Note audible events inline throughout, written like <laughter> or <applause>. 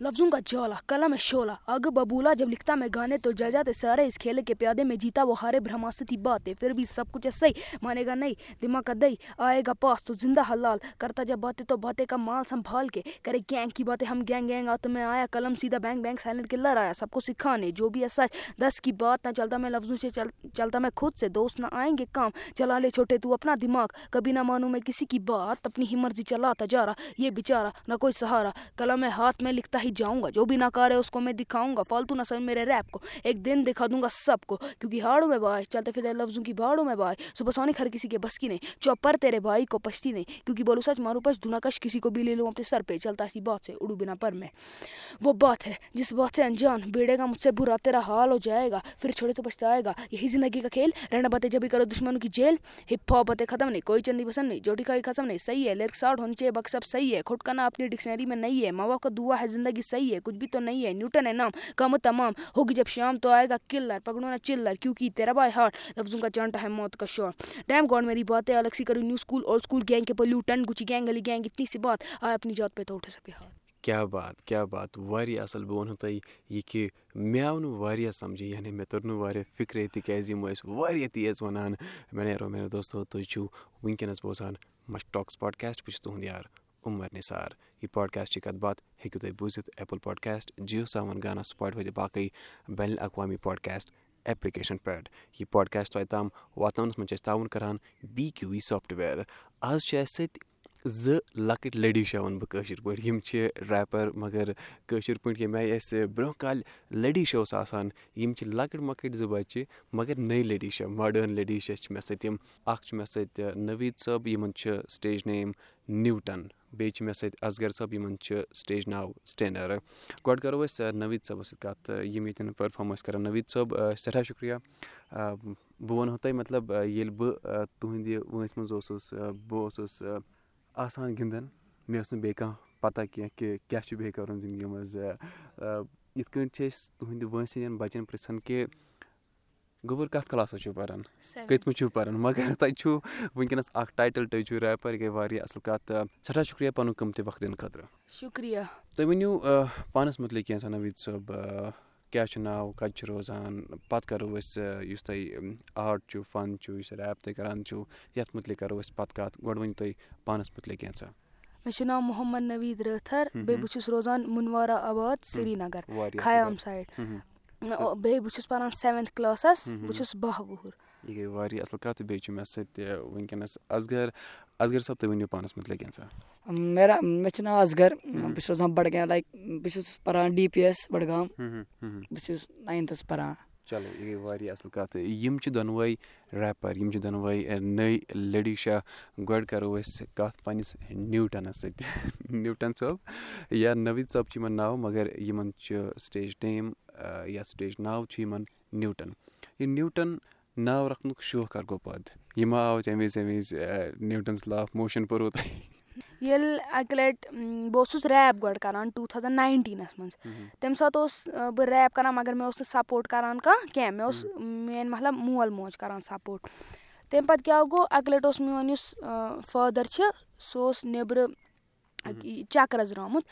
लफ्जों का चौला कलम है शोला। आगे बबूला जब लिखता मैं गाने तो जा जाते सारे इस खेल के प्यादे में जीता वो لفظوٗ جا قلم شا اَگ ببا جِتاہ مےٚ گاڑِ تہٕ جاجات سارے کھیل کیادٕ مےٚ جیٖتا وو ہے برماست باے فر سَب سہ مانے گا نی دِماغ ادٕے آے گا پاس زِندا ہلال کَر गैंग بہتے کم مال سنبھال کرے گیٚگ बैंक ہم گیٚگ گیٚنٛگ آ تہٕ مےٚ آی کلم سیٖدا بینگ بینگ سایلٹ کہِ لر آی سب کُس سکھ चलता मैं खुद से। दोस्त ना आएंगे काम चला ले छोटे तू अपना दिमाग। कभी ना دِماغ मैं किसी की बात अपनी ही मर्जी चलाता जा रहा ये बेचारा ना कोई सहारा। कलम है हाथ में लिखता ही जाऊंगा जो भी नकार है उसको मैं दिखाऊंगा फालतू ना समझ मेरे रैप को। एक दिन दिखा दूंगा सबको क्योंकि हाड़ों में भाई चलते फिरते लफ्जों की भाड़ों में भाई सुपसोनिक हर किसी के बस की नहीं चौपर तेरे भाई को पछती नहीं क्योंकि बोलो सच मारू पछ धुनाकश किसी को भी ले लूँ अपने सर पे चलता ऐसी बात है उड़ू बिना पर मैं। वो बात है जिस बात से अनजान बेड़ेगा मुझसे बुरा तेरा हाल हो जाएगा फिर छोड़े तो पछताएगा। यही जिंदगी का खेल रहना बातें जब भी करो दुश्मनों की जेल। हिप हॉप बातें खत्म नहीं कोई चंदी पसंद नहीं जोटी का खत्म नहीं सही है लिरिक्स आउट होनी चाहिए बक सब सही है खुटकाना अपनी डिक्शनरी में नहीं है بُرا ترای का दुआ है जिंदगी कि सही है कुछ भी तो नहीं है। न्यूटन है नाम कम तमाम। होगी जब शाम तो आएगा किल्लर पकड़ोना चिल्लर क्योंकि तेरा बाय हार्ट लफ्जों का चांटा है मौत का शॉट डैम गॉड मेरी बात है अलग सी करूँ। न्यू स्कूल और स्कूल गैंग के पल्यूटन गुची गैंग गली गैंग इतनी सी बात। आए अपनी जात पे तो उठे सबके हाथ। क्या बात क्या बात। वारियाँ असल बह वन तय यह कि मे आव ना समझ यानी मे तुर ना फिक्रे तिकाज यम तेज वनान मे नो मेरे दोस्तों तुम वनकस बोजान मश टॉक्स पॉडकास्ट बहुत तुहद यार उमर निसार यह पॉडकास्ट कत बात हेकू तुम बूजित एप्पल पॉडकास्ट जियो सावन गाना स्पॉट बाकी बैन अवी पॉडकास्ट एप्लिकेशन पे यह पॉडकास्ट तुम ताम वातावरण मज ताउन करान बी क्यू वी सॉफ्टवेयर आज सत ज लकट लडीशा वन बह पे रैपर मगर कशर पे मे ब्रो काल लडीशा आसान लकट मकट ज बच्चे मगर नई लडीशा मॉडर्न लडीशा मे सम मे सत नवीद सब इन स्टेज नेम न्यूटन बे मे सत असगर सब इन स्टेज नाव स्टेनर गो करो नवीद सब कत यम ये परफॉर्म कर नवीद सब सठा शुक्रिया बह वन तुम मतलब ये बह तुंद वंस मज बह आसान गिंदन मे बे पता कह कि क्या बे कर जिंदगी मज ये तुंद वंसन बचन पृछन कि गोबर कत क्लास पान कतम पान मगर तु वनकस टाइटल टू रैपर गई वारिया असल कत सठा शुक्रिया पन कम वक्त दिन खतर शुक्रिया तुम वनू पानस मुतल कैसा नवीद सोब क्या नाव कत रोजान पत् करो तुम आर्ट फन रैप तुम करान ये मुतल करो पत् कत गो वन तुम पानस मुतल कैसा मे नाव मोहम्मद नवीद रथर बे बह रोजान मुनवारा आबाद श्रीनगर खयाम साइड बे बह पान सेवेंथ क्लासस बह बह वुहर यह गई वारियाह असल कत बे मे सत वनकस असगर असगर सब तुम वनो पानस मुतल कैसा मेरा मे नाव असगर बह रोजान बडगाम लाइक बह पान डी بیٚیہِ بہٕ چھُس پَران سیٚوَنتھ کٕلاسَس بہٕ چھُس باہ وُہُر یہِ گٔے واریاہ اَصٕل کَتھ تہٕ بیٚیہِ چھُ مےٚ سۭتۍ وٕنکیٚنَس اَصغر اَصغر صٲب تُہۍ ؤنِو پانَس مُتعلِق کینٛژاہ میرا مےٚ چھُ ناو اَصغر بہٕ چھُس روزان بَڈگامہِ لایک بہٕ چھُس پَران ڈی پی ایس بَڈگام بہٕ چھُس ناینتھَس پَران आव तमे तमे न्यूटन्स लॉ ऑफ मोशन परो तुम येल अकि लटि बह रैप गो करान टू थाउजेंड नाइनटीनस मज तम सात बह रैप करान मगर मे सपोर्ट करान कह मे मेन मतलब मोल मोज करान सपोर्ट तम पे क्या गो अकि लटि मोन फादर सह नबर चक्करस द्रामुत अत क्या वन तम ज लड़कः मे वन तिहुंद <laughs> नाव याद क्या मगर ییٚلہِ اَکہِ لَٹہِ بہٕ اوسُس ریپ گۄڈٕ کَران ٹوٗ تھاوزَنٛڈ ناینٹیٖنَس منٛز. تَمہِ ساتہٕ اوس بہٕ ریپ کَران مگر مےٚ اوس نہٕ سَپوٹ کَران کانٛہہ کینٛہہ مےٚ اوس میٛٲنۍ مطلب مول موج کَران سَپوٹ. تَمہِ پَتہٕ کیٛاہ گوٚو اَکہِ لَٹہِ اوس میون یُس فادَر چھِ سُہ اوس نیٚبرٕ چَکرَس درٛامُت.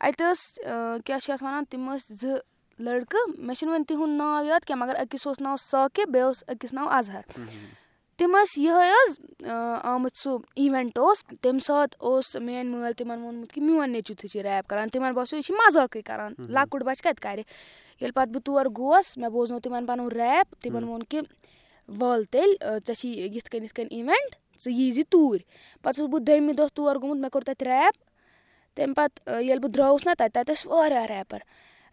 اَتہِ ٲس کیٛاہ چھِ اَتھ وَنان تِم ٲسۍ زٕ لٔڑکہٕ مےٚ چھِنہٕ وۄنۍ تِہُنٛد ناو یاد کینٛہہ مگر أکِس اوس ناو ساقِب بیٚیہِ اوس أکِس ناو اظہر. تِم ٲسۍ یِہوٚے حظ آمٕتۍ سُہ اِوٮ۪نٛٹ اوس تَمہِ ساتہٕ اوس میٛٲنۍ مٲلۍ تِمَن ووٚنمُت کہِ میون نیٚچوٗ تہِ چھِ ریپ کَران تِمَن باسیو یہِ چھِ مزاقٕے کَران لۄکُٹ بَچہِ کَتہِ کَرِ؟ ییٚلہِ پَتہٕ بہٕ تور گوس مےٚ بوزنو تِمَن پَنُن ریپ تِمَن ووٚن کہِ وَل تیٚلہِ ژےٚ چھی یِتھ کٔنۍ یِتھ کٔنۍ اِوٮ۪نٛٹ ژٕ یی زِ توٗرۍ. پَتہٕ چھُس بہٕ دٔیمہِ دۄہ تور گوٚمُت مےٚ کوٚر تَتہِ ریپ تَمہِ پَتہٕ ییٚلہِ بہٕ درٛاوُس نہ تَتہِ تَتہِ ٲسۍ واریاہ ریپَر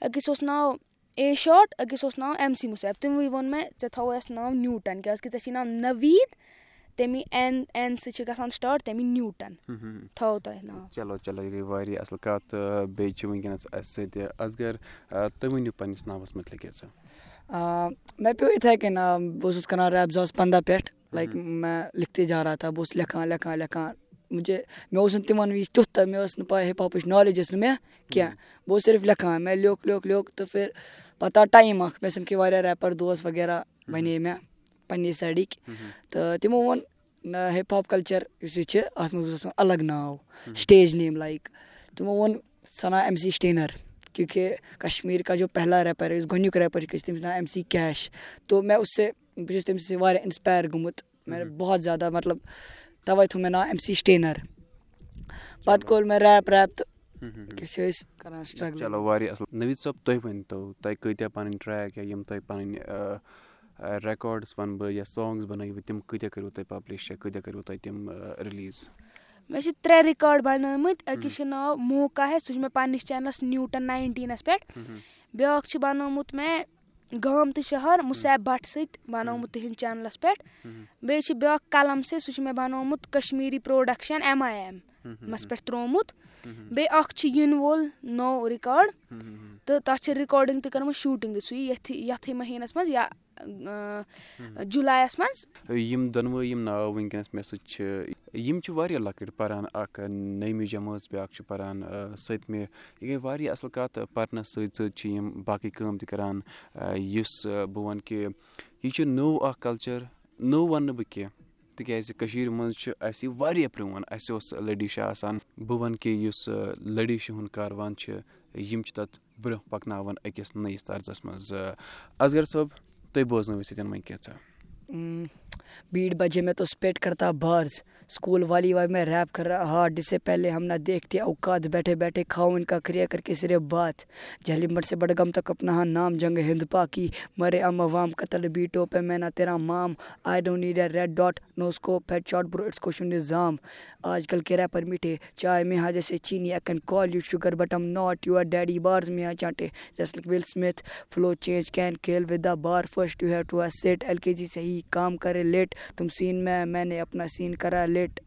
أکِس اوس ناو اے شاٹ أکِس اوس ناو ایم سی مُسیف تِموٕے ووٚن مےٚ ژےٚ تھاوُتھ ناو نیوٗٹَن کیازِ کہِ ژےٚ چھی ناو نَویٖد تَمی این این سۭتۍ چھِ گژھان سٔٹاٹ تَمی نیوٗٹن مےٚ پیوٚو یِتھَے کَنۍ بہٕ اوسُس کَران ریپ زٕ ساس پنٛداہ پٮ۪ٹھ لایِک مےٚ لِکھ تہِ جاراتا بہٕ اوسُس لیکھان لیکھان لیکھان مےٚ اوس نہٕ تِمَن وِزِ تیُتھ تہٕ مےٚ ٲس نہٕ پَے ہِپ ہاپٕچ نالیج ٲس نہٕ مےٚ کینٛہہ بہٕ اوسُس صرف لیکھان مےٚ لیوٚکھ لیوٚکھ لیوٚکھ تہٕ پھِر پَتہٕ آو ٹایم اَکھ مےٚ سَمکھے واریاہ ریپَر دوس وغیرہ بَنے مےٚ پنٛنے سایڈٕکۍ۔ تہٕ تِمو ووٚن ہِپ ہاپ کَلچَر یُس یہِ چھِ اَتھ منٛز گوٚژھ آسُن الگ ناو سٹیج نیم لایِک۔ تِمو ووٚن ژٕ اَنا أمۍ سی سٹینَر کیونکہِ کشمیٖر کاجو پہلا ریپَر یُس گۄڈنیُک ریپَر چھِ تٔمِس ناو ایم سی کیش۔ تو مےٚ اوس سُہ بہٕ چھُس تٔمِس سۭتۍ واریاہ اِنَسپایر گوٚمُت۔ مےٚ بہت زیادٕ مطلب تَوَے تھوٚو مےٚ ناو أمۍ سی سٹینَر۔ پَتہٕ کوٚر مےٚ ریپ ریپ تہٕ کیٛاہ چھِ أسۍ کَران سٹرٛگٕل چلو واریاہ اَصٕل نٔویٖد صٲب تُہۍ ؤنۍتو تۄہہِ کۭتیاہ پَنٕنۍ ٹرٛیک یا یِم تۄہہِ پَنٕنۍ رٮ۪کاڈٕس وَنہٕ بہٕ یا سانٛگٕس بَنٲیوٕ تِم کۭتیاہ کٔرِو تۄہہِ پَبلِش یا کۭتیاہ کٔرِو تۄہہِ تِم رِلیٖز مےٚ چھِ ترٛےٚ رِکاڈ بَنٲومٕتۍ أکِس چھِ ناو موقع ہے سُہ چھُ مےٚ پَنٕنِس چَنلَس نیوٗٹَن ناینٹیٖنَس پٮ۪ٹھ بیٛاکھ چھُ بَنومُت مےٚ گام تہٕ شہر مُسیب بَٹ سۭتۍ بَنومُت تِہِنٛدِ چَنلَس پٮ۪ٹھ بیٚیہِ چھِ بیٛاکھ قلم سے سُہ چھُ مےٚ بَنومُت Kashmiri production M I M مَس پٮ۪ٹھ ترٛوومُت بیٚیہِ اَکھ چھُ یِنہٕ وول نوٚو رِکاڈ تہٕ تَتھ چھِ رِکاڈِنٛگ تہِ کٔرمٕژ شوٗٹِنٛگ تہِ سُہ یی یَتھٕے یَتھٕے مٔہیٖنَس منٛز یا جُلایَس منٛز یِم دۄنوَے یِم ناو وٕنکیٚنَس مےٚ سۭتۍ چھِ یِم چھِ واریاہ لۄکٕٹۍ پَران اَکھ نٔیمہِ جمٲژ بیٛاکھ چھُ پَران سٔتمہِ یہِ گٔے واریاہ اَصٕل کَتھ پَرنَس سۭتۍ سۭتۍ چھِ یِم باقٕے کٲم تہِ کَران یُس بہٕ وَنہٕ کہِ یہِ چھُ نوٚو اَکھ کَلچَر نوٚو وَنہٕ نہٕ بہٕ کینٛہہ تِکیٛازِ کٔشیٖرِ منٛز چھُ اَسہِ یہِ واریاہ پرٛون اَسہِ اوس لٔڈی شاہ آسان بہٕ وَنہٕ کہِ یُس لٔڈی شاہ ہُنٛد کاروان چھِ یِم چھِ تَتھ برونٛہہ پَکناوان أکِس نٔیِس طرزَس منٛز۔ اَصغر صٲب تُہۍ بوزنٲوِو سۭتۍ وۄنۍ کینٛژھا بیٖٹ بَجے स्कूल वाली वाइफ में रैप कर रहा हार्ट जिससे पहले हम ना देखते औकात बैठे बैठे खाओ इनका क्रिया करके सिर्फ बात। जहलीमट से बडगम तक अपना नाम जंग हिंद पाकी। मरे अम अवाम कतल बीटों पे मैं ना तेरा माम। I don't need a school والی بال مےٚ ریپ کَر پہلے ہا دیکھ اوقات بیٚٹھ के रैपर मीठे चाय में हाँ जैसे चीनी I can call you sugar but am not your daddy bars में हाँ चाटे। ہا Will Smith flow change can شُر with the bar first you have to flow L K G से ही काम करे लेट तुम सीन में मैंने अपना सीन करा लेट बुलेट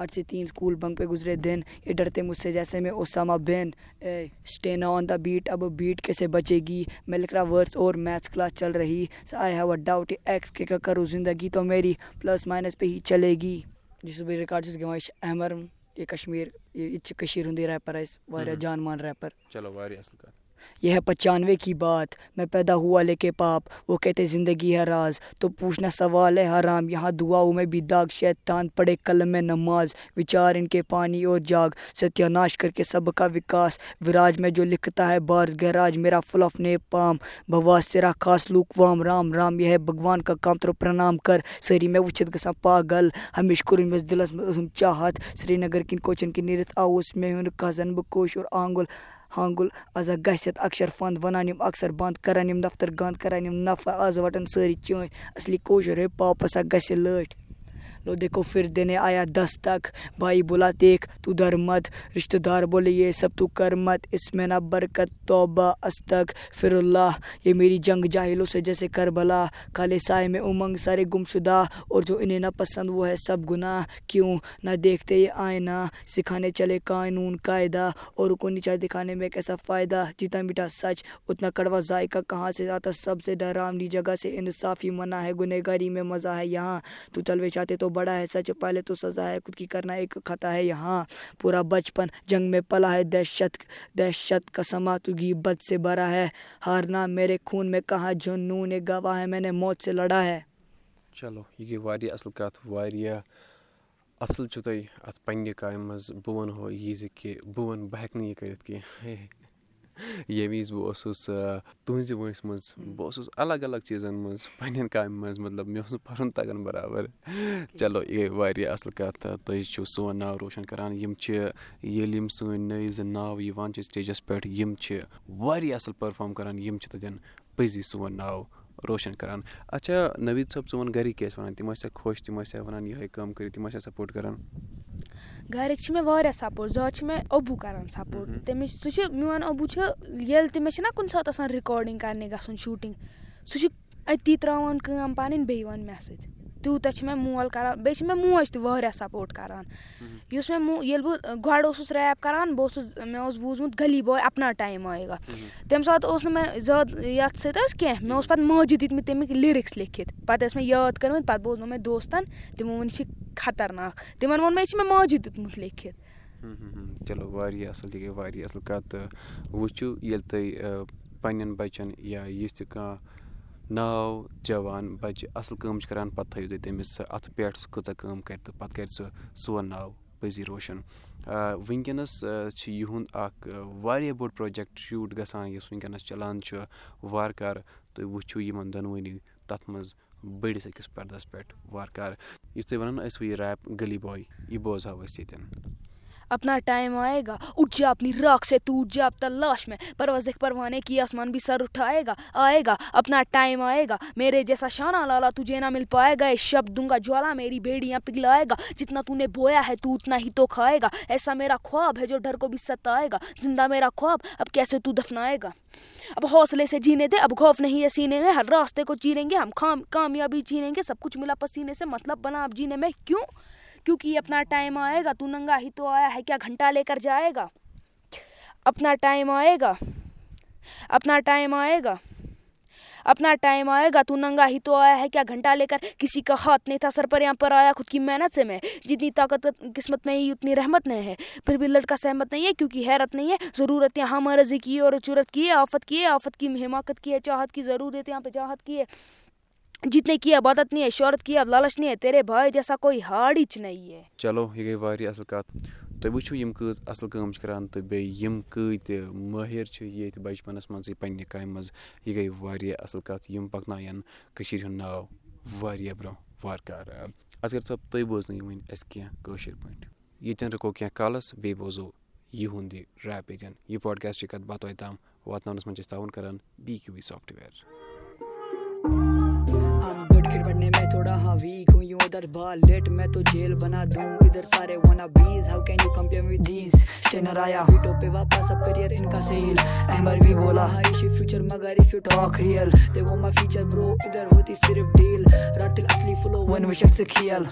आठ से तीन स्कूल बंक पे गुजरे दिन ये डरते मुझसे जैसे मैं Osama bin stan on the beat अब बीट कैसे बचेगी? मैं लिख रहा वर्ड्स और मैथ्स क्लास चल रही I have a doubt X के का करूँ ज़िंदगी तो मेरी प्लस माइनस पे ही चलेगी। जिस बे रिकॉर्ड गवाश अहमर ये कश्मीर ये कशीर हूँ रैपर अस जान मान रैपर کٔشیٖر ہُنٛد جان यह ہچانوے کی بات مےٚ پیدا ہا لے کے پاپ وو کہتے زِندگی ہاز تہٕ پوٗچھنا سوال ہے ہرام یہ دُعا مےٚ بے داغ شیتان پڑے قلم نماز وِچار اِن کہِ پانی اور جاگ ستیا ناش کَر کے سب کا وِکاس وِراج مےٚ لِکھت ہے بارس گے راج میرا فُلف نے پام بواس ترا خاص لوٗک وام رام رام یہِ بگوان کا کامتر پرنام کر سٲری مےٚ وُچھتھ گژھان پاگل ہمیشہِ کورمِس دِلس منٛز اسم چاہت سرینگر کِن کوچن کِن نیٖرتھ آوُس مےٚ ہن کزن بکوش آنگُل ہانٛگُل آزا گژھِ اَکثر فنٛد وَنان یِم اَکثر بنٛد کَران یِم دفتر گنٛد کَران یِم نفر آز وَٹان سٲری چٲنٛٹۍ اَصلی کٲشُر ہِپ ہاپ ہسا گژھِ لٲٹھۍ लो देखो फिर देने आया दस्तक। भाई बोला देख तू डर मत। آیا دستک بھا بِکھ تُر مت رِشتہٕ دار بولے یہِ سب تُو کَر مت اِس ما برکت استک فِراللہ یہِ میٚری جنٛگ جاہلو سۭتۍ جیسے کَربلا کالے ساے مےٚ امنٛگ سارے گم شُدا نا پسنٛد وُہ سب گناہ کیو نہ सिखाने चले कानून कायदा। और को नीचा दिखाने में कैसा फ़ायदा। जितना मीठा सच। उतना कड़वा जायका कहाँ से ذایقہ सबसे डरावनी जगह से انصافی मना है। गुनहगारी में مےٚ है यहाँ। तू تُہل چاہے तो बड़ा है सच पहले तो सज़ा है खुद की करना एक खता है यहाँ पूरा बचपन जंग में पला है दहशत दहशत का समा तू गिब्बत से भरा है हारना मेरे खून में कहाँ जुनून गवाह है मैंने मौत से लड़ा है چلو یہِ گٔے واریاہ اَصٕل کَتھ واریاہ اَصٕل چھُ تۄہہِ اَتھ پنٛنہِ کامہِ منٛز بہٕ وَنہو یہِ زِ کہِ بہٕ وَنہٕ بہٕ ہٮ۪کہٕ نہٕ یہِ کٔرِتھ کینٛہہ <laughs> ییٚمہِ وِزِ بہٕ اوسُس تُہٕنٛزِ وٲنٛسہِ منٛز بہٕ اوسُس الگ الگ چیٖزَن منٛز پنٛنٮ۪ن کامہِ منٛز مطلب مےٚ اوس نہٕ پَرُن تَگان بَرابَر۔ چلو یہِ گٔے واریاہ اَصٕل کَتھ تُہۍ چھُو سون ناو روشَن کَران۔ یِم چھِ ییٚلہِ یِم سٲنۍ نٔے زٕ ناو یِوان چھِ سِٹیجَس پٮ۪ٹھ یِم چھِ واریاہ اَصٕل پٔرفارم کَران یِم چھِ تَتٮ۪ن پٔزی سون ناو روشَن کَران۔ اَچھا نٔویٖد صٲب ژٕ وَن گَرِکۍ کیٛاہ ٲسۍ وَنان؟ تِم ٲسیا خۄش؟ تِم ٲسیا وَنان یِہوٚے کٲم کٔرِو تِم ٲسیا سَپوٹ کَران گَرِکۍ چھِ مےٚ واریاہ سَپوٹ زیادٕ چھِ مےٚ اوٚبوٗ کَران سَپوٹ۔ تٔمِس سُہ چھُ میون اوٚبوٗ چھُ ییٚلہِ تہِ مےٚ چھِنہ کُنہِ ساتہٕ آسان رِکاڈِنٛگ کَرنہِ گژھُن شوٗٹِنٛگ سُہ چھُ أتی ترٛاوان کٲم پَنٕنۍ بیٚیہِ یِوان مےٚ سۭتۍ تیوٗتاہ چھِ مےٚ مول کَران بیٚیہِ چھِ مےٚ موج تہِ واریاہ سَپوٹ کَران۔ یُس مےٚ مو ییٚلہِ بہٕ گۄڈٕ اوسُس ریپ کَران بہٕ اوسُس مےٚ اوس بوٗزمُت گلی باے اَپنا ٹایم آیگا تَمہِ ساتہٕ اوس نہٕ مےٚ زیادٕ یَتھ سۭتۍ حظ کینٛہہ مےٚ اوس پَتہٕ ماجہِ دِتمٕتۍ تَمِکۍ لِرِکٕس لیکھِتھ۔ پَتہٕ ٲسۍ مےٚ یاد کٔرمٕتۍ پَتہٕ بوزنو مےٚ دوستَن تِمو ووٚن یہِ چھِ خطرناک۔ تِمَن ووٚن مےٚ یہِ چھِ مےٚ ماجہِ دیُتمُت لیکھِتھ۔ چلو واریاہ اَصٕل یہِ گٔے واریاہ اَصٕل کَتھ تہٕ وٕچھِو ییٚلہِ تُہۍ پنٛنٮ۪ن بَچَن یا یُس تہِ کانٛہہ ناو جوان بَچہِ اَصٕل کٲم چھِ کَران پَتہٕ تھٲیِو تُہۍ تٔمِس اَتھٕ پٮ۪ٹھ سُہ کۭژاہ کٲم کَرِ تہٕ پَتہٕ کَرِ سُہ سون ناو پٔزی روشَن۔ وٕنکیٚنَس چھِ یِہُنٛد اَکھ واریاہ بوٚڑ پرٛوجَکٹ شوٗٹ گژھان یُس وٕنکیٚنَس چَلان چھُ وارٕ کارٕ تُہۍ وٕچھِو یِمَن دۄنوٕنی تَتھ منٛز بٔڑِس أکِس پَردَس پٮ۪ٹھ وارٕ کارٕ یُس تُہۍ وَنان ٲسوٕ یہِ ریپ گٔلی باے یہِ بوزہاو أسۍ ییٚتٮ۪ن अपना टाइम आएगा। उठ जा अपनी राख से तू उठ जा अब ٹایم آے گا اٹھ جا راخ سوٗٹ جا اَپ تاش مےٚ پٔز دِکھ پانے کیٚنٛہہ آسمانہِ سر اٹھاے گا آ ٹایم آے گا مےٚ جیسا شانا لالا تُہ جیٖنا مِل پاے گا شب دوٗنٛگا جوالا میری بیڑی یا پِگلے گا جتن تُہۍ بویا ہوٗ اتنے تُہۍ کھاے گا ایسا میٚرا خواب ہیٚو ڈرکو ستے گا زِندا میٚرا خواب اب کیٛاہ تُہ دفنایوصلے جینے دے اب خوف نہ سیٖنی مےٚ ہر कामयाबी چِیٖنگ सब कुछ मिला पसीने से मतलब बना अब जीने में। क्यों? क्योंकि अपना टाइम आएगा तू नंगा ही तो आया है क्या घंटा लेकर जाएगा? अपना टाइम आएगा अपना کیوں کہِ ٹایم آے گا ننٛگا ہی آیا کیاہ گھنٹہ لے کَر جے گاڈٕ ٹایم آے گا ٹایم آے گاڑِ ٹایم آے گا ننٛگا ہی آیا کیاہ گھنٹا لے کَر کِہیٖنٛۍ ہَتھ نہ تھاو سرپر یہ آیا خُد کنت جن طاقت قسمت مےٚ ہیٚتن رحمت نہ پرو لڑکا سہمت نہ کیوں کہِ और نہ की है आफत की है आफत की हिमाकत की है चाहत की ज़रूरत यहाँ पर चाहत की है। تُہۍ وٕچھِو یِم کۭژ नहीं है چھِ کَران تہٕ بیٚیہِ یِم کۭتیاہ مٲہِر چھِ ییٚتہِ بَچپَنَس منٛزٕے پنٛنہِ کامہِ منٛز یہِ گٔے واریاہ اَصٕل کَتھ یِم پَکنایَن کٔشیٖرِ ہُنٛد ناو واریاہ برٛونٛہہ وارٕ کار اَذغر صٲب تُہۍ بوزنٲیِو وٕنہِ اَسہِ کینٛہہ کٲشِر پٲٹھۍ ییٚتٮ۪ن رُکو کینٛہہ کالَس بیٚیہِ بوزو یِہُنٛد یہِ ریپ ییٚتٮ۪ن یہِ پوڈ کیس چھِ रैप ये पॉडकास्ट कत منٛز तम أسۍ تھاوُن کَران بی کیُوٕے سافٹ सॉफ्टवेयर। वीक हूँ यूँ उधर बाल लेट? मैं तो जेल बना दूँ इधर सारे वना बीज how can you compare with these Steiner आया हिटो पे वापस अब करियर इनका सील एमर भी बोला हाई शिप फ्यूचर मगर if you talk real they वो माय फ्यूचर ब्रो इधर होती सिर्फ डील रातिल असली फ्लो वन विश से खेल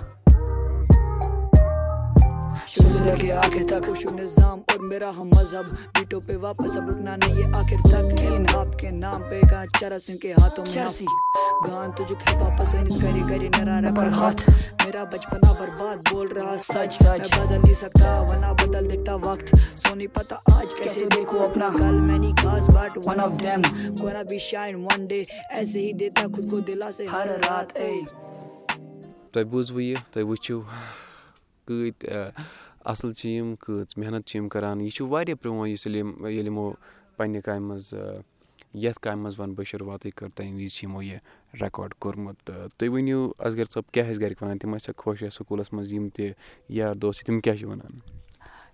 शूज लगे आखिर तक खुश निज़ाम और मेरा हम मजहब। बीटों पे वापस अब रुकना नहीं है आखिर तक इन आपके नाम पे गा चरस इनके हाथों में हंसी गान तुझे है वापस करे करे नरारा पर हाथ। मेरा बचपना बर्बाद बोल रहा सच मैं बदल नहीं सकता वरना बदल देता वक्त। सो नहीं पता आज कैसे देखो अपना। कल मैनी खास but one of them gonna be shine one day ऐसे ही देता खुद को दिला से हर रात ए। तोय बूझव यह तोय वुचू کۭتۍ اَصٕل چھِ یِم کۭژ محنت چھِ یِم کَران یہِ چھُ واریاہ پرٛون یُس ییٚلہِ یِم ییٚلہِ یِمو پنٛنہِ کامہِ منٛز یَتھ کامہِ منٛز وَنہٕ بہٕ شُروعاتٕے کٔر تَمہِ وِزِ چھِ یِمو یہِ رٮ۪کاڈ کوٚرمُت تہٕ تُہۍ ؤنِو اَصغر صٲب کیٛاہ ٲسۍ گَرِکۍ وَنان؟ تِم ٲسیا خۄش یا سکوٗلَس منٛز یِم تہِ یار دوس چھِ تِم کیٛاہ چھِ وَنان؟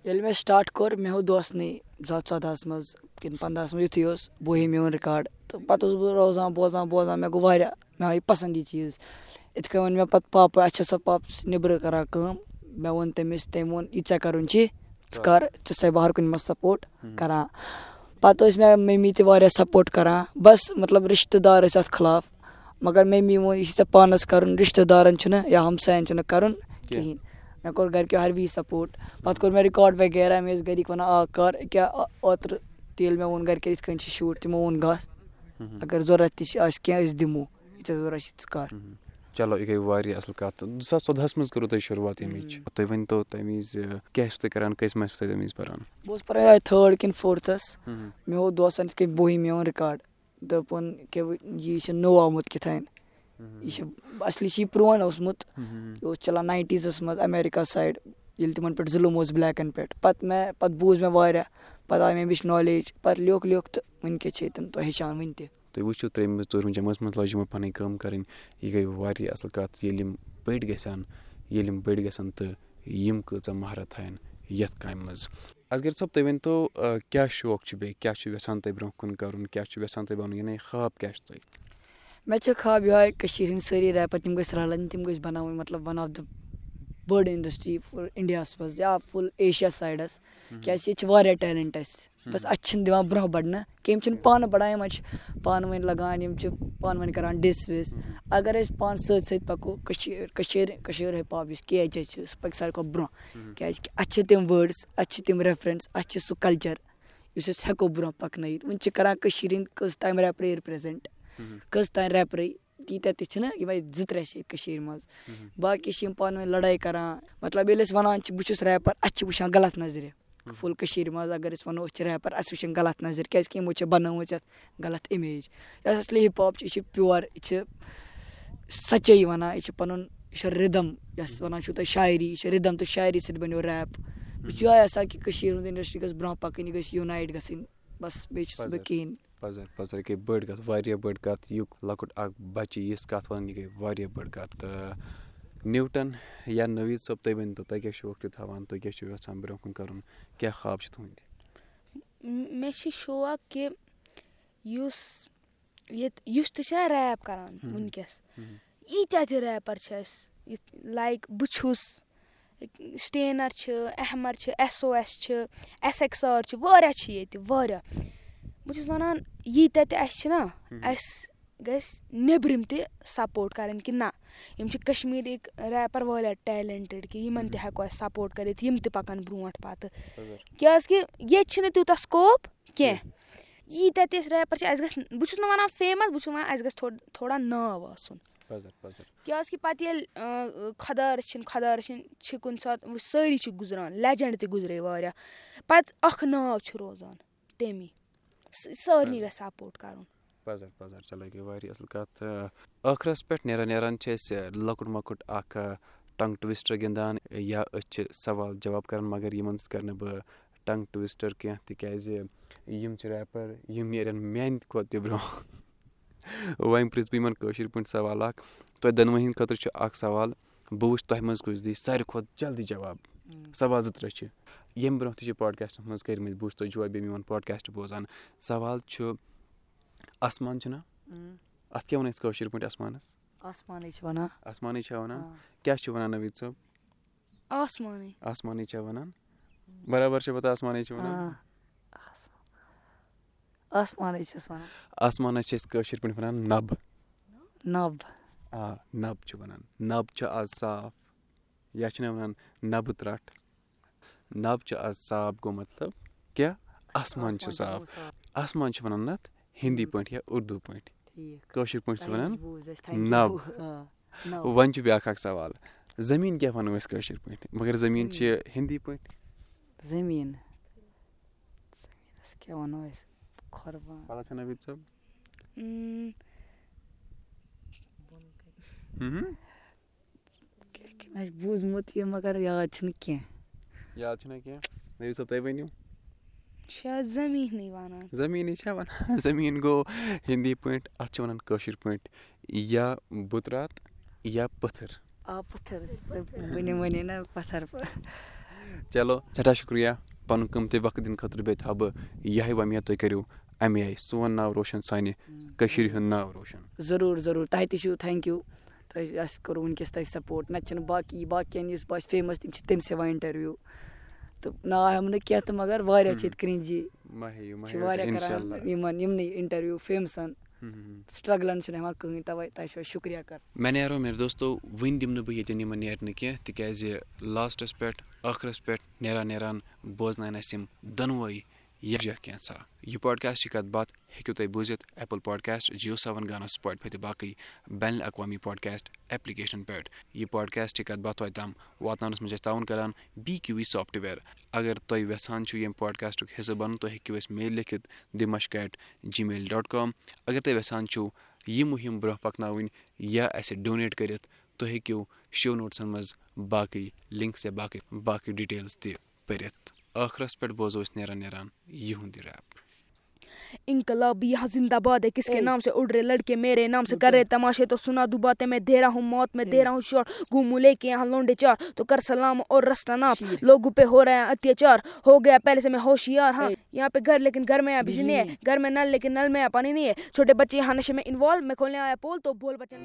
ییٚلہِ مےٚ سٹاٹ کوٚر مےٚ ہیوٚت دوستنٕے زٕ ساس ژۄدہَس منٛز کِنہٕ پنٛدہَس منٛز یُتھُے اوس بہٕ میون رِکاڈ تہٕ پَتہٕ اوسُس بہٕ روزان بوزان بوزان مےٚ گوٚو واریاہ مےٚ آو یہِ پَسنٛد یہِ چیٖز یِتھ کٔنۍ ووٚن مےٚ پَتہٕ پاپہٕ اَسہِ چھِ سۄ پاپہٕ نیٚبرٕ کَران کٲم مےٚ ووٚن تٔمِس تٔمۍ ووٚن یہِ ژےٚ کَرُن چھی ژٕ کَر ژٕ چھَے بہٕ ہر کُنہِ منٛز سَپوٹ کَران پَتہٕ ٲسۍ مےٚ مٔمی تہِ واریاہ سَپوٹ کَران بَس مطلب رِشتہٕ دار ٲسۍ اَتھ خٕلاف مگر مٔمی ووٚن یہِ چھِ ژےٚ پانَس کَرُن رِشتہٕ دارَن چھُنہٕ یا ہمساین چھُنہٕ کَرُن کِہیٖنۍ مےٚ کوٚر گَرِکیو ہر وِزِ سَپوٹ پَتہٕ کوٚر مےٚ رِکاڈ وغیرہ مےٚ ٲسۍ گَرِکۍ وَنان آ کَر أکیٛاہ اوترٕ تہِ ییٚلہِ مےٚ ووٚن گَرِکٮ۪ن یِتھ کٔنۍ چھِ شوٗٹ تِمو ووٚن گژھ اگر ضوٚرَتھ تہِ چھِ آسہِ کینٛہہ أسۍ دِمو یہِ ژےٚ ضوٚرَتھ چھِ ژٕ کَر چلو یہِ گٔے واریاہ اَصٕل کَتھ۔ زٕ ساس ژۄدہَس منٛز کٔرٕو تۄہہِ شُروعات ییٚمِچ تُہۍ ؤنۍتو تَمہِ وِزِ کیٛاہ چھُو تُہۍ کَران کٔژِ منٛز چھُو تُہۍ تَمہِ وِزِ پَران؟ بہٕ اوسُس پَران یِہوٚے تھٲڈ کِنہٕ فورتھَس۔ مےٚ ہوو دوستَن یِتھ کٔنۍ بوٗہِم میون رِکاڈ۔ دوٚپُن کہِ یہِ چھِ نوٚو آمُت کِتھانۍ؟ یہِ چھِ اَصلی چھِ یہِ پرٛون اوسمُت۔ یہِ اوس چَلان ناینٹیٖزَس منٛز اَمیرِکا سایڈ ییٚلہِ تِمَن پٮ۪ٹھ ظُلم اوس بٕلیکَن پٮ۪ٹھ۔ پَتہٕ مےٚ پَتہٕ بوٗز مےٚ واریاہ۔ پَتہٕ آے مےٚ اَمِچ نالیج۔ پَتہٕ لیوٚکھ لیوٚکھ تہٕ وٕنۍکٮ۪س چھِ ییٚتٮ۪ن تۄہہِ ہیٚچھان وٕنہِ تہِ تُہۍ وٕچھِو ترٛیٚیِمہِ ژوٗرمہِ جَمٲژ منٛز لٲج یِمو پَنٕنۍ کٲم کَرٕنۍ یہِ گٔے واریاہ اَصٕل کَتھ ییٚلہِ یِم بٔڑۍ گژھن ییٚلہِ یِم بٔڑۍ گژھن تہٕ یِم کۭژاہ مہارت تھاون یَتھ کامہِ منٛز۔ اَسغر صٲب تُہۍ ؤنۍتو کیٛاہ شوق چھُ بیٚیہِ؟ کیٛاہ چھُ یَژھان تُہۍ برونٛہہ کُن کَرُن؟ کیٛاہ چھُ یَژھان تُہۍ بَنُن؟ یعنی خاب کیٛاہ چھُ تۄہہِ؟ مےٚ چھِ خاب یِہوٚے کٔشیٖرِ ہِنٛدۍ سٲری ریپَر تِم گٔژھۍ رَلٕنۍ تِم گٔژھۍ بَناوٕنۍ مطلب وَن آف دَ بٔڑ اِنڈَسٹرٛی فُل اِنڈیاہَس منٛز یا فُل ایشیا سایڈَس کیٛازِکہِ ییٚتہِ چھِ واریاہ ٹیلٮ۪نٛٹ اَسہِ بَس اَتہِ چھِنہٕ دِوان برونٛہہ بَڑنہٕ کہِ یِم چھِنہٕ پانہٕ بَڑان یِمَن چھِ پانہٕ ؤنۍ لَگان یِم چھِ پانہٕ ؤنۍ کَران ڈِس وِس۔ اگر أسۍ پانہٕ سۭتۍ سۭتۍ پَکو کٔشیٖر کٔشیٖرِ کٔشیٖر ہِپ ہاپ یُس کے ایچ ایچ چھِ سُہ پَکہِ ساروی کھۄتہٕ برونٛہہ۔ کیٛازِکہِ اَتہِ چھِ تِم وٲڈٕس اَتہِ چھِ تِم رٮ۪فرَنٕس اَتہِ چھِ سُہ کَلچَر یُس أسۍ ہٮ۪کو برونٛہہ پَکنٲیِتھ۔ وٕنہِ چھِ کَران کٔشیٖرِ ہِنٛدۍ کٔژ تام ریپرٕے کٔژ تام ریپرٕے تیٖتیٛاہ تہِ چھِنہٕ یِمَے زٕ ترٛےٚ چھِ ییٚتہِ کٔشیٖرِ منٛز۔ باقٕے چھِ یِم پانہٕ ؤنۍ لَڑٲے کَران۔ مطلب ییٚلہِ أسۍ وَنان چھِ بہٕ چھُس ریپَر اَسہِ چھِ وٕچھان غلط نظرِ فُل کٔشیٖرِ منٛز اگر أسۍ وَنو أسۍ چھِ ریپَر اَسہِ وٕچھان غلط نظرِ کیٛازِکہِ یِمو چھِ بَنٲومٕژ یَتھ غلط اِمیج یۄس اَصلی ہِپ ہاپ چھِ یہِ چھِ پیور یہِ چھِ سَچٲیی وَنان یہِ چھِ پَنُن یہِ چھِ رِدم یۄس وَنان چھُو تۄہہِ شاعری یہِ چھِ رِدم تہٕ شاعری سۭتۍ بَنیو ریپ بہٕ چھُس یِہوے یَژھان کہِ کٔشیٖر ہٕنٛز اِنڈسٹری گٔژھ برونٛہہ پَکٕنۍ یہِ گٔژھ یوٗنایٹ گژھٕنۍ. بَس بیٚیہِ چھُس بہٕ کِہیٖنۍ پَزر پَزر گٔے بٔڑ کَتھ واریاہ بٔڑ کَتھ یُک لۄکُٹ اکھ بَچہِ یِژھ کَتھ وَنان یہِ گٔے واریاہ بٔڑ کَتھ تہٕ نِوٹن یا نٔویٖد صٲب تُہۍ ؤنۍ تو تۄہہِ کیاہ شوق چھُ تھاوان؟ تُہۍ کیاہ چھِو یَژھان برونٛہہ کُن کَرُن؟ کیاہ خواب چھِ تُہٕنٛدۍ مےٚ چھِ شوق کہِ یُس ییٚتہِ یُس تہِ چھُنہ ریپ کران وٕنکیٚس ییٖتیٛاہ تہِ ریپر چھِ اَسہِ یِتھ لایک بہٕ چھُس سٹینر چھِ احمر چھِ ایس او ایس چھِ ایس ایکس آر چھِ واریاہ چھِ ییٚتہِ واریاہ۔ بہٕ چھُس وَنان ییٖتیٛاہ تہِ اَسہِ چھِنہ اَسہِ گژھِ نیٚبرِم تہِ سپوٹ کَرٕنۍ کہِ نہ یِم چھِ کَشمیٖرٕکۍ ریپر واریاہ ٹیلنٹِڈ کہِ یِمن تہِ ہٮ۪کو أسۍ سپوٹ کٔرِتھ یِم تہِ پَکن برونٛٹھ پَتہٕ۔ کیازِ کہِ ییٚتہِ چھِنہٕ تیوٗتاہ سکوپ کیٚنٛہہ۔ ییٖتیٛاہ تہِ أسۍ ریپر چھِ اَسہِ گژھِ بہٕ چھُس نہٕ وَنان فیمَس بہٕ چھُس وَنان اَسہِ گژھِ تھوڑا ناو آسُن۔ کیازِ کہِ پَتہٕ ییٚلہِ خۄدا رٔچھِنۍ خۄدا رٔچھِنۍ چھِ کُنہِ ساتہٕ سٲری چھِ گُزران لیجنٛڈ تہِ گُزرے واریاہ۔ پَتہٕ اکھ ناو چھُ روزان تمی۔ سارنٕے گژھِ سپوٹ کَرُن پَزر پَزر چلو گٔے واریاہ اَصٕل کَتھ ٲخرَس پٮ۪ٹھ نیران نیران چھِ أسۍ لۄکُٹ مۄکُٹ اکھ ٹنٛگ ٹُوِسٹر گِنٛدان یا أسۍ چھِ سوال جواب کران مَگر یِمن سۭتۍ کرٕ نہٕ بہٕ ٹنٛگ ٹُوِسٹر کیٚنٛہہ تِکیازِ یِم چھِ ریپر یِم نیرن میانہِ کھۄتہٕ تہِ برونٛہہ۔ <laughs> وۄنۍ پرژھ بہٕ یِمن کٲشِر پٲٹھۍ سوال اکھ تۄہہِ دۄنوٕے ہِنٛدۍ خٲطرٕ چھُ اکھ سوال بہٕ وٕچھٕ تۄہہِ منٛز کُس دی ساروی کھۄتہٕ جلدی جواب۔ سوال زٕ ترٛےٚ چھِ ییٚمہِ برونٛہہ تہِ چھِ پاڈکاسٹس منٛز کٔرمٕتۍ بہٕ وٕچھٕ تُہۍ چھِوا بیٚیہِ میون پاڈکاسٹ بوزان۔ سوال چھُ آسمان چھُنہ اَتھ کیاہ أسۍ کٲشِر پٲٹھۍ آسمانٕے چھِ وَنان۔ آسمانٕے چھا وَنان؟ کیاہ چھُ وَنان نٔویٖد صٲب؟ آسمانٕے۔ آسمانٕے چھا وَنان؟ برابر چھا پَتہٕ آسمانٕے چھِ وَنان؟ آسمانٕے چھِس وَنان۔ آسمانَس چھِ أسۍ کٲشِر پٲٹھۍ وَنان نَب۔ نَب۔ آ نَب چھُ وَنان۔ نَب چھُ آز صاف۔ یا چھِنہ وَنان نَبہٕ ترٛٹھ؟ نَب چھُ آز صاف گوٚو مطلب کیاہ؟ آسمان چھُ صاف۔ آسمان چھِ وَنان اَتھ ہِندی پٲٹھۍ یا اُردو پٲٹھۍ۔ کٲشِر پٲٹھۍ چھِ وَنان وۄنۍ چھُ بیٛاکھ اکھ سوال۔ زٔمیٖن کیاہ وَنو أسۍ کٲشِر پٲٹھۍ؟ مگر زٔمیٖن چھِ ہِندی پٲٹھۍ۔ زٔمیٖن۔ کیاہ وَنو أسۍ؟ پَتہ چھا نٔویٖد صٲب؟ مےٚ چھُ بوٗزمُت یہِ مگر یاد چھُنہٕ کیٚنٛہہ۔ یاد چھُنہ کیٚنٛہہ؟ نٔویٖد صٲب تُہۍ ؤنِو شاید زٔمیٖنٕے وَنان زٔمیٖنٕے چھا وَنان <laughs> زٔمیٖن گوٚو ہِندی پٲٹھۍ اَتھ چھِ وَنان کٲشِر پٲٹھۍ یا بُترات یا پٔتھٕر۔ آ پٔتھٕر ؤنِو ؤنِو نہ پَتھر۔ چلو سٮ۪ٹھاہ شُکرِیا پَنُن قۭمتی وقت دِنہٕ خٲطرٕ بیٚیہِ تھاو بہٕ یِہے وۄمید تُہۍ کٔرِو۔ اَمے آیہِ سون ناو روشَن سانہِ کٔشیٖرِ ہُنٛد ناو روشَن۔ ضروٗر ضروٗر۔ تۄہہِ تہِ چھُو تھینک یوٗ تۄہہِ اَسہِ کوٚر وٕنکیٚس تۄہہِ سَپوٹ نَتہٕ چھِنہٕ باقٕے باقٕیَن یُس باسہِ فیمَس تِم چھِ تٔمۍ سٕے وۄنۍ اِنٹَروِو تہٕ ناو ہٮ۪مہٕ نہٕ کینٛہہ تہٕ مگر واریاہ چھِ ییٚتہِ کرٛنٛجی چھِ واریاہ کَران یِمَن یِمنٕے اِنٹَروِو فیمسَن سٹرٛگلَن چھُنہٕ ہٮ۪وان کٕہٕنۍ تَوَے تۄہہِ چھُ شُکریہ کَرُن مےٚ نیرو مےٚ دوستو وٕنہِ دِمہٕ نہٕ بہٕ ییٚتٮ۪ن یِمَن نیرنہٕ کینٛہہ تِکیٛازِ لاسٹَس پٮ۪ٹھ ٲخرَس پٮ۪ٹھ نیران نیران بوزناوَن اَسہِ یِم دۄنوَے یَکجاہ کینٛژھا یہِ پاڈکاسٹٕچ کَتھ باتھ ہیٚکِو تُہۍ بوٗزِتھ ایپٕل پاڈکاسٹ جِیو سیوَن گانا تہٕ باقٕے بین الاقوامی پاڈکاسٹ ایپلِکیشَن پٮ۪ٹھ۔ یہِ پاڈکاسٹٕچ کَتھ باتھ توتہِ تام واتناونَس منٛز چھِ أسۍ تعاوُن کَران بی کیوٗ وی سافٹوِیَر اگر تُہۍ وٮ۪ژھان چھُو ییٚمہِ پاڈکاسٹُک حِصہٕ بَنُن تُہۍ ہیٚکِو اَسہِ میل لیکھِتھ دِ at Gmail dot com اگر تُہۍ یَژھان چھُو یہِ مُہِم برونٛہہ پَکناوٕنۍ یا اَسہِ ڈونیٹ کٔرِتھ تُہۍ ہیٚکِو شو نوٹسَن منٛز باقٕے لِنکٕس یا باقٕے باقٕے ڈِٹیلٕز تہِ پٔرِتھ ٲخرَس پٮ۪ٹھ بوزو أسۍ نیران نیران یِہُنٛد یہِ ریپ اِنقلابی یہاں زِندا باد ہے کِس کے نام سے اُڑ رے لڑکے میرے نام سے کر رے تماشے تو سُنا دو باتیں میں دے رہا ہوں موت میں دے رہا ہوں شاٹ گھوموں لے کے یہاں لونڈے چار تو کر سلام اور رستہ ناپ۔ لوگوں پہ ہو رہے ہیں اتیاچار ہو گیا پہلے سے میں ہوشیار ہاں۔ یہاں پہ گھر لیکن گھر میں یہاں بجلی ہے گھر میں نل لیکن نل میں یہاں پانی نہیں ہے۔ چھوٹے بچے یہاں نشے میں انوالو میں کھولنے آیا پول تو بول بچن